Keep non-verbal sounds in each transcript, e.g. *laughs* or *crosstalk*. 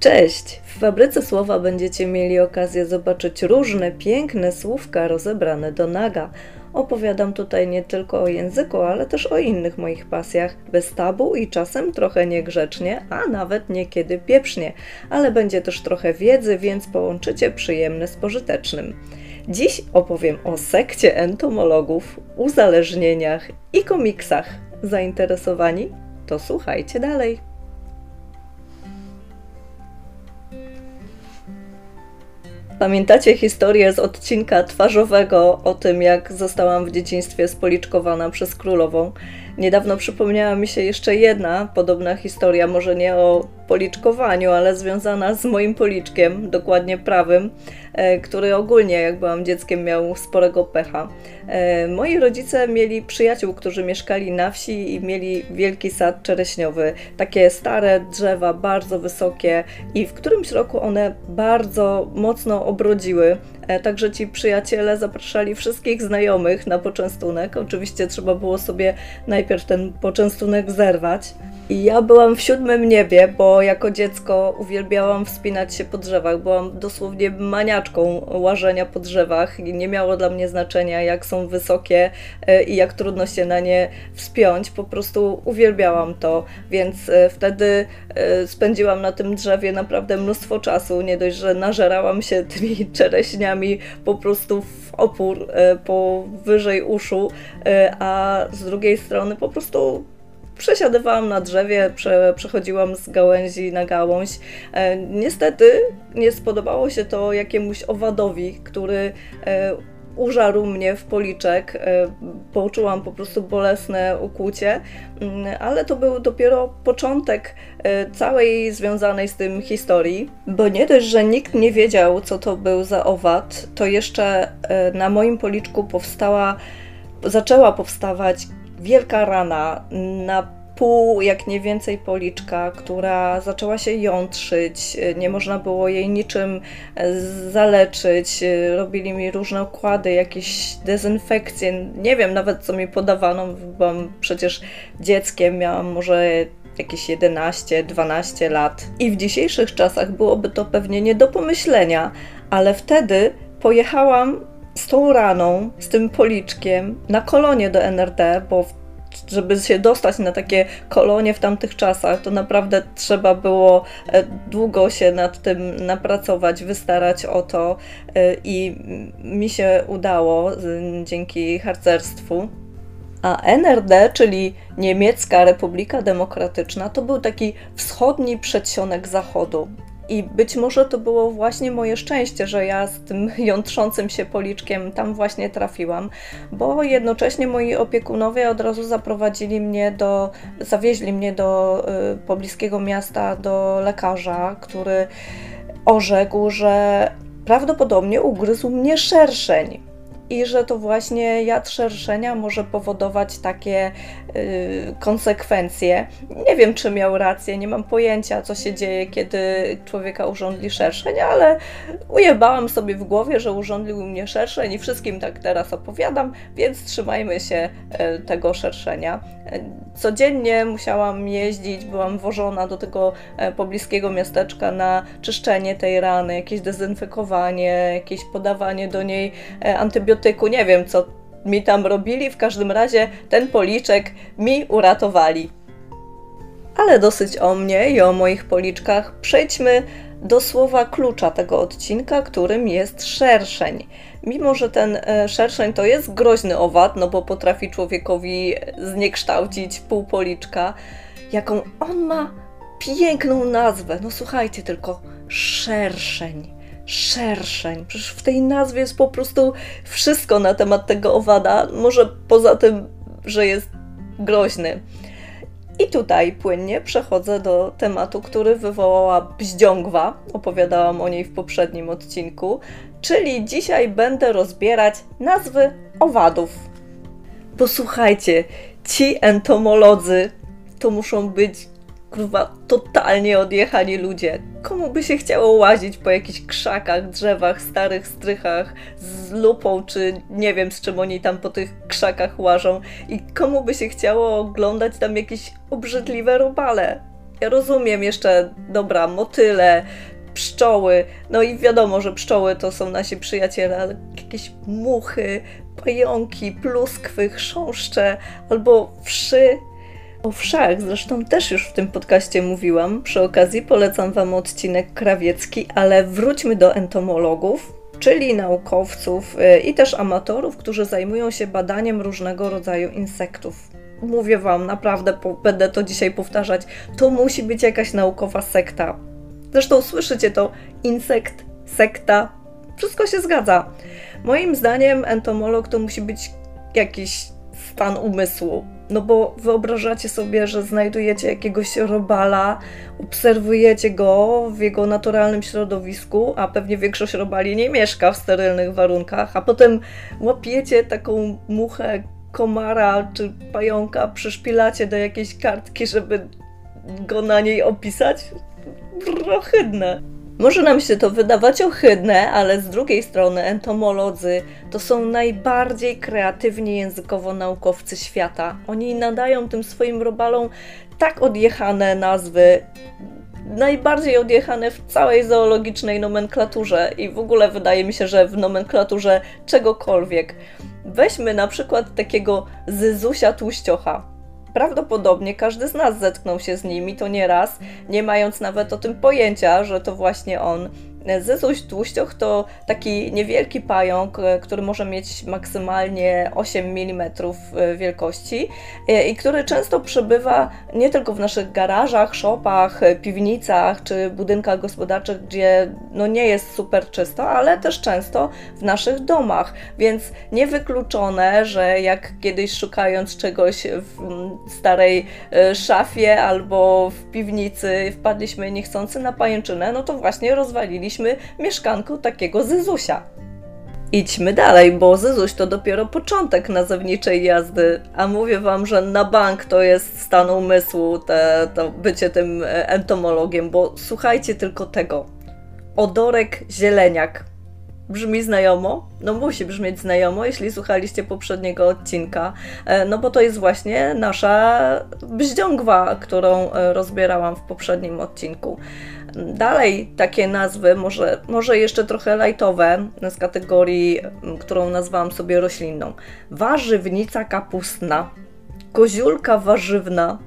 Cześć! W Fabryce Słowa będziecie mieli okazję zobaczyć różne piękne słówka rozebrane do naga. Opowiadam tutaj nie tylko o języku, ale też o innych moich pasjach, bez tabu i czasem trochę niegrzecznie, a nawet niekiedy pieprznie. Ale będzie też trochę wiedzy, więc połączycie przyjemne z pożytecznym. Dziś opowiem o sekcie entomologów, uzależnieniach i komiksach. Zainteresowani? To słuchajcie dalej. Pamiętacie historię z odcinka twarzowego o tym, jak zostałam w dzieciństwie spoliczkowana przez królową? Niedawno przypomniała mi się jeszcze jedna podobna historia, może nie o policzkowaniu, ale związana z moim policzkiem, dokładnie prawym, który ogólnie, jak byłam dzieckiem, miał sporego pecha. E, moi rodzice mieli przyjaciół, którzy mieszkali na wsi i mieli wielki sad czereśniowy. Takie stare drzewa, bardzo wysokie, i w którymś roku one bardzo mocno obrodziły. E, także ci przyjaciele zapraszali wszystkich znajomych na poczęstunek. Oczywiście trzeba było sobie najpierw ten poczęstunek zerwać. I ja byłam w siódmym niebie, bo jako dziecko uwielbiałam wspinać się po drzewach. Byłam dosłownie maniaczką łażenia po drzewach nie miało dla mnie znaczenia, jak są wysokie e, i jak trudno się na nie wspiąć. Po prostu uwielbiałam to, więc e, wtedy spędziłam na tym drzewie naprawdę mnóstwo czasu. Nie dość, że nażerałam się *laughs* tymi czereśniami, po prostu w opór e, powyżej uszu, e, a z drugiej strony po prostu przesiadywałam na drzewie, prze, przechodziłam z gałęzi na gałąź. E, niestety nie spodobało się to jakiemuś owadowi, który użarł mnie w policzek, e, poczułam po prostu bolesne ukłucie, mm, ale to był dopiero początek e, całej związanej z tym historii, bo nie dość, że nikt nie wiedział, co to był za owad, to jeszcze e, na moim policzku powstała, zaczęła powstawać wielka rana na pół, jak nie więcej policzka, która zaczęła się jątrzyć, nie można było jej niczym e, zaleczyć, robili mi różne układy, jakieś dezynfekcje, nie wiem nawet co mi podawano, byłam przecież dzieckiem, miałam może jakieś 11-12 lat. I w dzisiejszych czasach byłoby to pewnie nie do pomyślenia, ale wtedy pojechałam z tą raną, z tym policzkiem na kolonie do NRD, bo żeby się dostać na takie kolonie w tamtych czasach, to naprawdę trzeba było e, długo się nad tym napracować, wystarać o to e, i mi się udało dzięki harcerstwu. A NRD, czyli Niemiecka Republika Demokratyczna, to był taki wschodni przedsionek Zachodu. I być może to było właśnie moje szczęście, że ja z tym *laughs* jątrzącym się policzkiem tam właśnie trafiłam, bo jednocześnie moi opiekunowie od razu zaprowadzili mnie do, zawieźli mnie do y, pobliskiego miasta, do lekarza, który orzekł, że prawdopodobnie ugryzł mnie szerszeń i że to właśnie jad szerszenia może powodować takie y, konsekwencje. Nie wiem, czy miał rację, nie mam pojęcia, co się dzieje, kiedy człowieka urządli szerszeń, ale ujebałam sobie w głowie, że urządlił mnie szerszeń i wszystkim tak teraz opowiadam, więc trzymajmy się y, tego szerszenia. Codziennie musiałam jeździć, byłam wożona do tego e, pobliskiego miasteczka na czyszczenie tej rany, jakieś dezynfekowanie, jakieś podawanie do niej e, antybiotyku. Nie wiem, co mi tam robili, w każdym razie ten policzek mi uratowali. Ale dosyć o mnie i o moich policzkach. Przejdźmy do słowa klucza tego odcinka, którym jest szerszeń. Mimo, że ten e, szerszeń to jest groźny owad, no bo potrafi człowiekowi zniekształcić pół policzka, jaką on ma piękną nazwę. No słuchajcie tylko, szerszeń. Szerszeń. Przecież w tej nazwie jest po prostu wszystko na temat tego owada, może poza tym, że jest groźny. I tutaj płynnie przechodzę do tematu, który wywołała Bździągwa. Opowiadałam o niej w poprzednim odcinku. Czyli dzisiaj będę rozbierać nazwy owadów. Posłuchajcie, ci entomolodzy to muszą być kurwa totalnie odjechani ludzie. Komu by się chciało łazić po jakichś krzakach, drzewach, starych strychach z lupą, czy nie wiem z czym oni tam po tych krzakach łażą i komu by się chciało oglądać tam jakieś obrzydliwe robale. Ja rozumiem jeszcze, dobra, motyle, pszczoły, no i wiadomo, że pszczoły to są nasi przyjaciele, ale jakieś muchy, pająki, pluskwy, chrząszcze albo wszy. O wszach zresztą też już w tym podcaście mówiłam. Przy okazji polecam Wam odcinek krawiecki, ale wróćmy do entomologów, czyli naukowców y, i też amatorów, którzy zajmują się badaniem różnego rodzaju insektów. Mówię Wam, naprawdę będę to dzisiaj powtarzać, to musi być jakaś naukowa sekta. Zresztą słyszycie to, insekt, sekta, wszystko się zgadza. Moim zdaniem entomolog to musi być jakiś stan umysłu. No bo wyobrażacie sobie, że znajdujecie jakiegoś robala, obserwujecie go w jego naturalnym środowisku, a pewnie większość robali nie mieszka w sterylnych warunkach, a potem łapiecie taką muchę, komara czy pająka, przyszpilacie do jakiejś kartki, żeby go na niej opisać? Ohydne. Może nam się to wydawać ohydne, ale z drugiej strony entomolodzy to są najbardziej kreatywni językowo naukowcy świata. Oni nadają tym swoim robalom tak odjechane nazwy, najbardziej odjechane w całej zoologicznej nomenklaturze i w ogóle wydaje mi się, że w nomenklaturze czegokolwiek. Weźmy na przykład takiego Zyzusia Tłuściocha. Prawdopodobnie każdy z nas zetknął się z nimi to nie raz, nie mając nawet o tym pojęcia, że to właśnie on Zezuś tłuścioch to taki niewielki pająk, e, który może mieć maksymalnie 8 mm e, wielkości e, i który często przebywa nie tylko w naszych garażach, szopach, piwnicach czy budynkach gospodarczych, gdzie no nie jest super czysto, ale też często w naszych domach. Więc niewykluczone, że jak kiedyś szukając czegoś w starej szafie albo w piwnicy wpadliśmy niechcący na pajęczynę, no to właśnie rozwaliliśmy mieszkanką takiego Zyzusia. Idźmy dalej, bo Zyzuś to dopiero początek nazewniczej jazdy, a mówię wam, że na bank to jest stan umysłu, te, to bycie tym e, entomologiem, bo słuchajcie tylko tego. Odorek zieleniak. Brzmi znajomo? No musi brzmieć znajomo, jeśli słuchaliście poprzedniego odcinka, e, no bo to jest właśnie nasza bździągwa, którą e, rozbierałam w poprzednim odcinku. Dalej takie nazwy, może, może jeszcze trochę lightowe z kategorii, którą nazwałam sobie roślinną. Warzywnica kapustna, koziulka warzywna,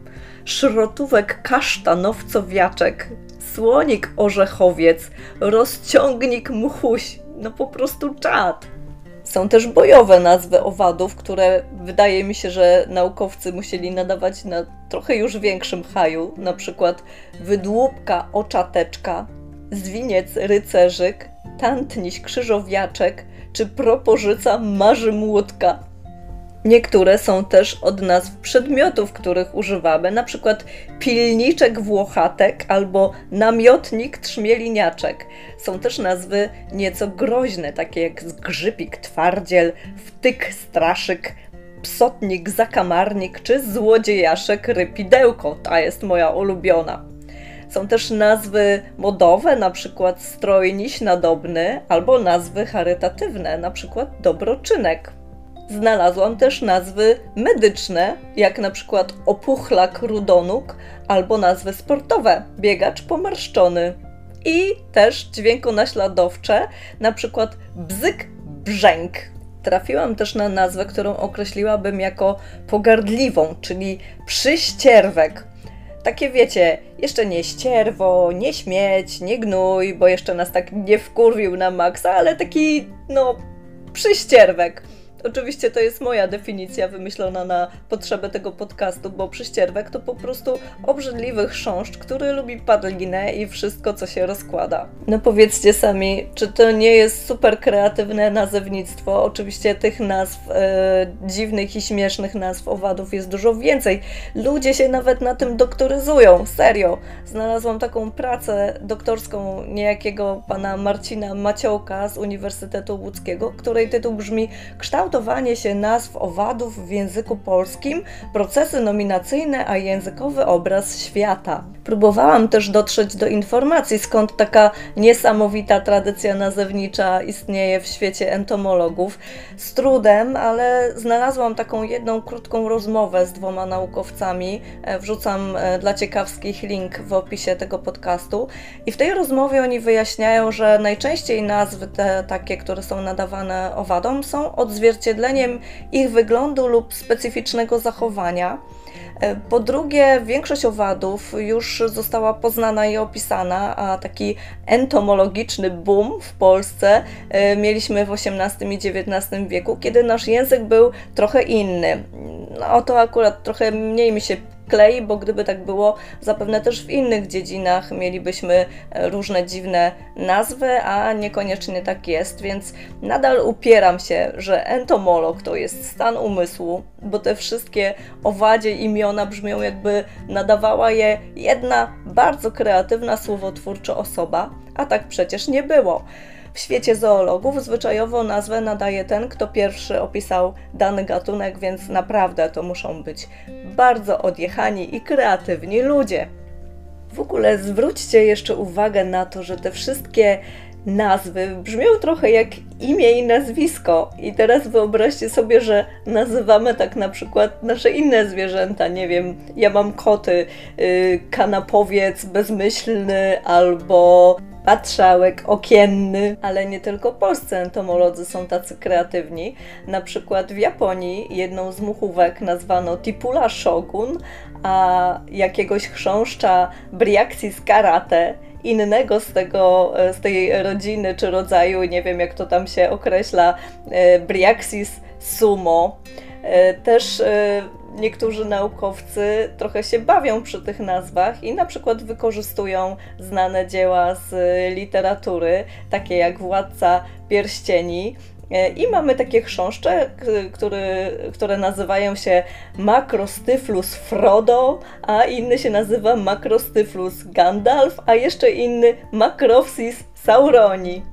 szrotówek kasztanowcowiaczek, słonik orzechowiec, rozciągnik mchuś, no po prostu czad. Są też bojowe nazwy owadów, które wydaje mi się, że naukowcy musieli nadawać na trochę już większym haju, na przykład wydłupka oczateczka, zwiniec rycerzyk, tantniś krzyżowiaczek czy proporzyca marzy młódka. Niektóre są też od nazw przedmiotów, których używamy, na przykład pilniczek włochatek albo namiotnik trzmieliniaczek. Są też nazwy nieco groźne, takie jak zgrzypik twardziel, wtyk straszyk, psotnik zakamarnik czy złodziejaszek rypidełko. Ta jest moja ulubiona. Są też nazwy modowe, na przykład strojniś nadobny, albo nazwy charytatywne, na przykład dobroczynek. Znalazłam też nazwy medyczne, jak na przykład opuchlak rudonuk, albo nazwy sportowe, biegacz pomarszczony. I też dźwiękonaśladowcze, na przykład bzyk brzęk. Trafiłam też na nazwę, którą określiłabym jako pogardliwą, czyli przyścierwek. Takie wiecie, jeszcze nie ścierwo, nie śmieć, nie gnój, bo jeszcze nas tak nie wkurwił na maksa, ale taki, no, przyścierwek. Oczywiście to jest moja definicja wymyślona na potrzebę tego podcastu, bo przyścierwek to po prostu obrzydliwy chrząszcz, który lubi padlinę i wszystko, co się rozkłada. No powiedzcie sami, czy to nie jest super kreatywne nazewnictwo? Oczywiście tych nazw e, dziwnych i śmiesznych nazw owadów jest dużo więcej. Ludzie się nawet na tym doktoryzują, serio. Znalazłam taką pracę doktorską niejakiego pana Marcina Maciołka z Uniwersytetu Łódzkiego, której tytuł brzmi Kształt kształtowanie się nazw owadów w języku polskim, procesy nominacyjne, a językowy obraz świata. Próbowałam też dotrzeć do informacji, skąd taka niesamowita tradycja nazewnicza istnieje w świecie entomologów. Z trudem, ale znalazłam taką jedną krótką rozmowę z dwoma naukowcami. E, wrzucam e, dla ciekawskich link w opisie tego podcastu. I w tej rozmowie oni wyjaśniają, że najczęściej nazwy te takie, które są nadawane owadom, są odzwierciedleniem ich wyglądu lub specyficznego zachowania. E, po drugie, większość owadów już została poznana i opisana, a taki entomologiczny boom w Polsce e, mieliśmy w XVIII i XIX wieku, kiedy nasz język był trochę inny. No, o to akurat trochę mniej mi się klei, bo gdyby tak było, zapewne też w innych dziedzinach mielibyśmy e, różne dziwne nazwy, a niekoniecznie tak jest, więc nadal upieram się, że entomolog to jest stan umysłu, bo te wszystkie owadzie imiona brzmią jakby nadawała je jedna bardzo kreatywna, słowotwórcza osoba, a tak przecież nie było. W świecie zoologów zwyczajowo nazwę nadaje ten, kto pierwszy opisał dany gatunek, więc naprawdę to muszą być bardzo odjechani i kreatywni ludzie. W ogóle zwróćcie jeszcze uwagę na to, że te wszystkie nazwy brzmią trochę jak imię i nazwisko. I teraz wyobraźcie sobie, że nazywamy tak na przykład nasze inne zwierzęta. Nie wiem, ja mam koty, yy, kanapowiec bezmyślny albo patrzałek okienny, ale nie tylko polscy entomolodzy są tacy kreatywni. Na przykład w Japonii jedną z muchówek nazwano Tipula Shogun, a jakiegoś chrząszcza Briaxis karate innego z, tego, z tej rodziny czy rodzaju, nie wiem jak to tam się określa, e, Briaxis sumo. E, też e, niektórzy naukowcy trochę się bawią przy tych nazwach i na przykład wykorzystują znane dzieła z literatury, takie jak Władca Pierścieni. E, I mamy takie chrząszcze, który, które nazywają się Macrostyphlus Frodo, a inny się nazywa Macrostyphlus Gandalf, a jeszcze inny Macropsis Sauroni.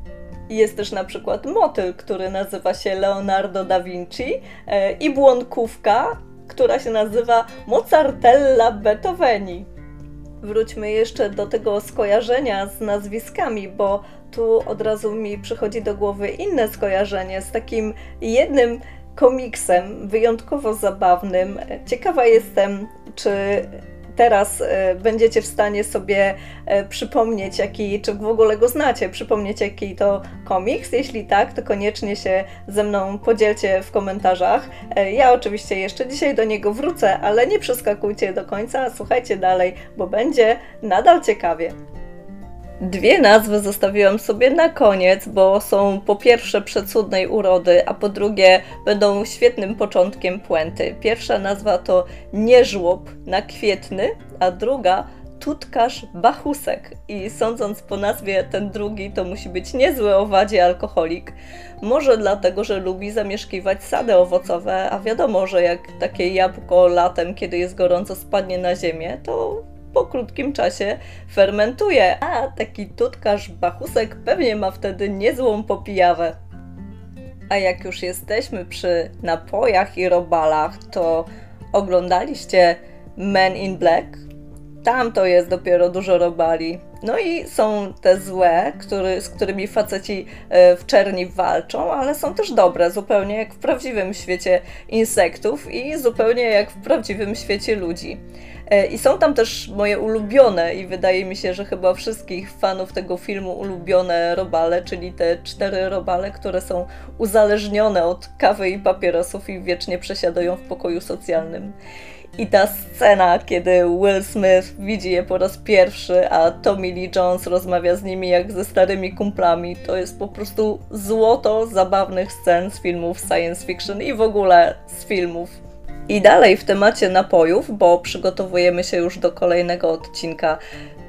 Jest też na przykład motyl, który nazywa się Leonardo da Vinci e, i błonkówka, która się nazywa Mozartella Beethoveni. Wróćmy jeszcze do tego skojarzenia z nazwiskami, bo tu od razu mi przychodzi do głowy inne skojarzenie z takim jednym komiksem wyjątkowo zabawnym. Ciekawa jestem, czy teraz e, będziecie w stanie sobie e, przypomnieć, jaki, czy w ogóle go znacie, przypomnieć, jaki to komiks. Jeśli tak, to koniecznie się ze mną podzielcie w komentarzach. E, ja oczywiście jeszcze dzisiaj do niego wrócę, ale nie przeskakujcie do końca, słuchajcie dalej, bo będzie nadal ciekawie. Dwie nazwy zostawiłam sobie na koniec, bo są po pierwsze przecudnej urody, a po drugie będą świetnym początkiem puenty. Pierwsza nazwa to Nieżłob na kwietny, a druga Tutkarz Bachusek. I sądząc po nazwie ten drugi, to musi być niezły owadzie alkoholik. Może dlatego, że lubi zamieszkiwać sady owocowe, a wiadomo, że jak takie jabłko latem, kiedy jest gorąco, spadnie na ziemię, to po krótkim czasie fermentuje, a taki tutkarz bachusek pewnie ma wtedy niezłą popijawę. A jak już jesteśmy przy napojach i robalach, to oglądaliście Men in Black? Tam to jest dopiero dużo robali. No i są te złe, który, z którymi faceci e, w czerni walczą, ale są też dobre, zupełnie jak w prawdziwym świecie insektów i zupełnie jak w prawdziwym świecie ludzi. E, I są tam też moje ulubione i wydaje mi się, że chyba wszystkich fanów tego filmu ulubione robale, czyli te cztery robale, które są uzależnione od kawy i papierosów i wiecznie przesiadują w pokoju socjalnym. I ta scena, kiedy Will Smith widzi je po raz pierwszy, a Tommy Lee Jones rozmawia z nimi jak ze starymi kumplami, to jest po prostu złoto zabawnych scen z filmów science fiction i w ogóle z filmów. I dalej w temacie napojów, bo przygotowujemy się już do kolejnego odcinka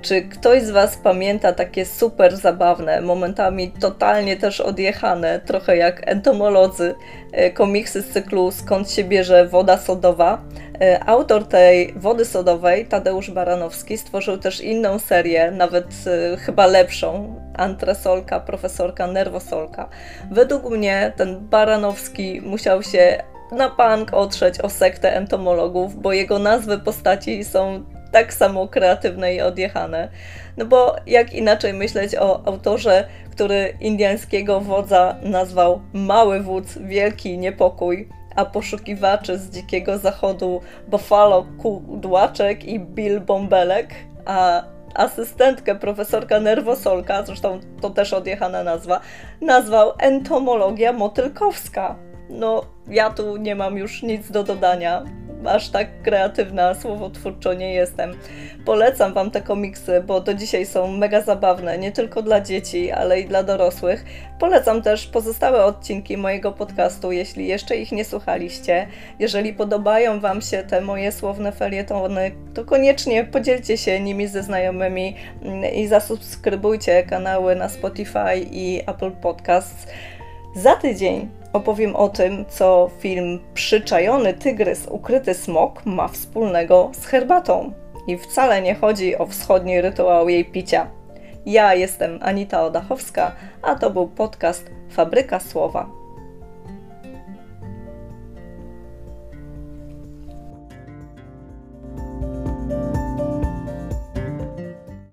Czy ktoś z Was pamięta takie super zabawne, momentami totalnie też odjechane, trochę jak entomolodzy, e, komiksy z cyklu Skąd się bierze woda sodowa? E, autor tej wody sodowej, Tadeusz Baranowski, stworzył też inną serię, nawet e, chyba lepszą, Antresolka, profesorka Nerwosolka. Według mnie ten Baranowski musiał się na bank otrzeć o sektę entomologów, bo jego nazwy postaci są tak samo kreatywne i odjechane. No bo jak inaczej myśleć o autorze, który indiańskiego wodza nazwał Mały Wódz, Wielki Niepokój, a poszukiwaczy z dzikiego zachodu Buffalo Kudłaczek i Bill Bąbelek, a asystentkę profesorka Nerwosolka, zresztą to też odjechana nazwa, nazwał entomologia motylkowska. No, ja tu nie mam już nic do dodania aż tak kreatywna słowotwórczo nie jestem. Polecam Wam te komiksy, bo do dzisiaj są mega zabawne, nie tylko dla dzieci, ale i dla dorosłych. Polecam też pozostałe odcinki mojego podcastu, jeśli jeszcze ich nie słuchaliście. Jeżeli podobają Wam się te moje słowne felietony, to koniecznie podzielcie się nimi ze znajomymi i zasubskrybujcie kanały na Spotify i Apple Podcasts. Za tydzień opowiem o tym, co film Przyczajony tygrys, ukryty smok ma wspólnego z herbatą. I wcale nie chodzi o wschodni rytuał jej picia. Ja jestem Anita Odachowska, a to był podcast Fabryka Słowa.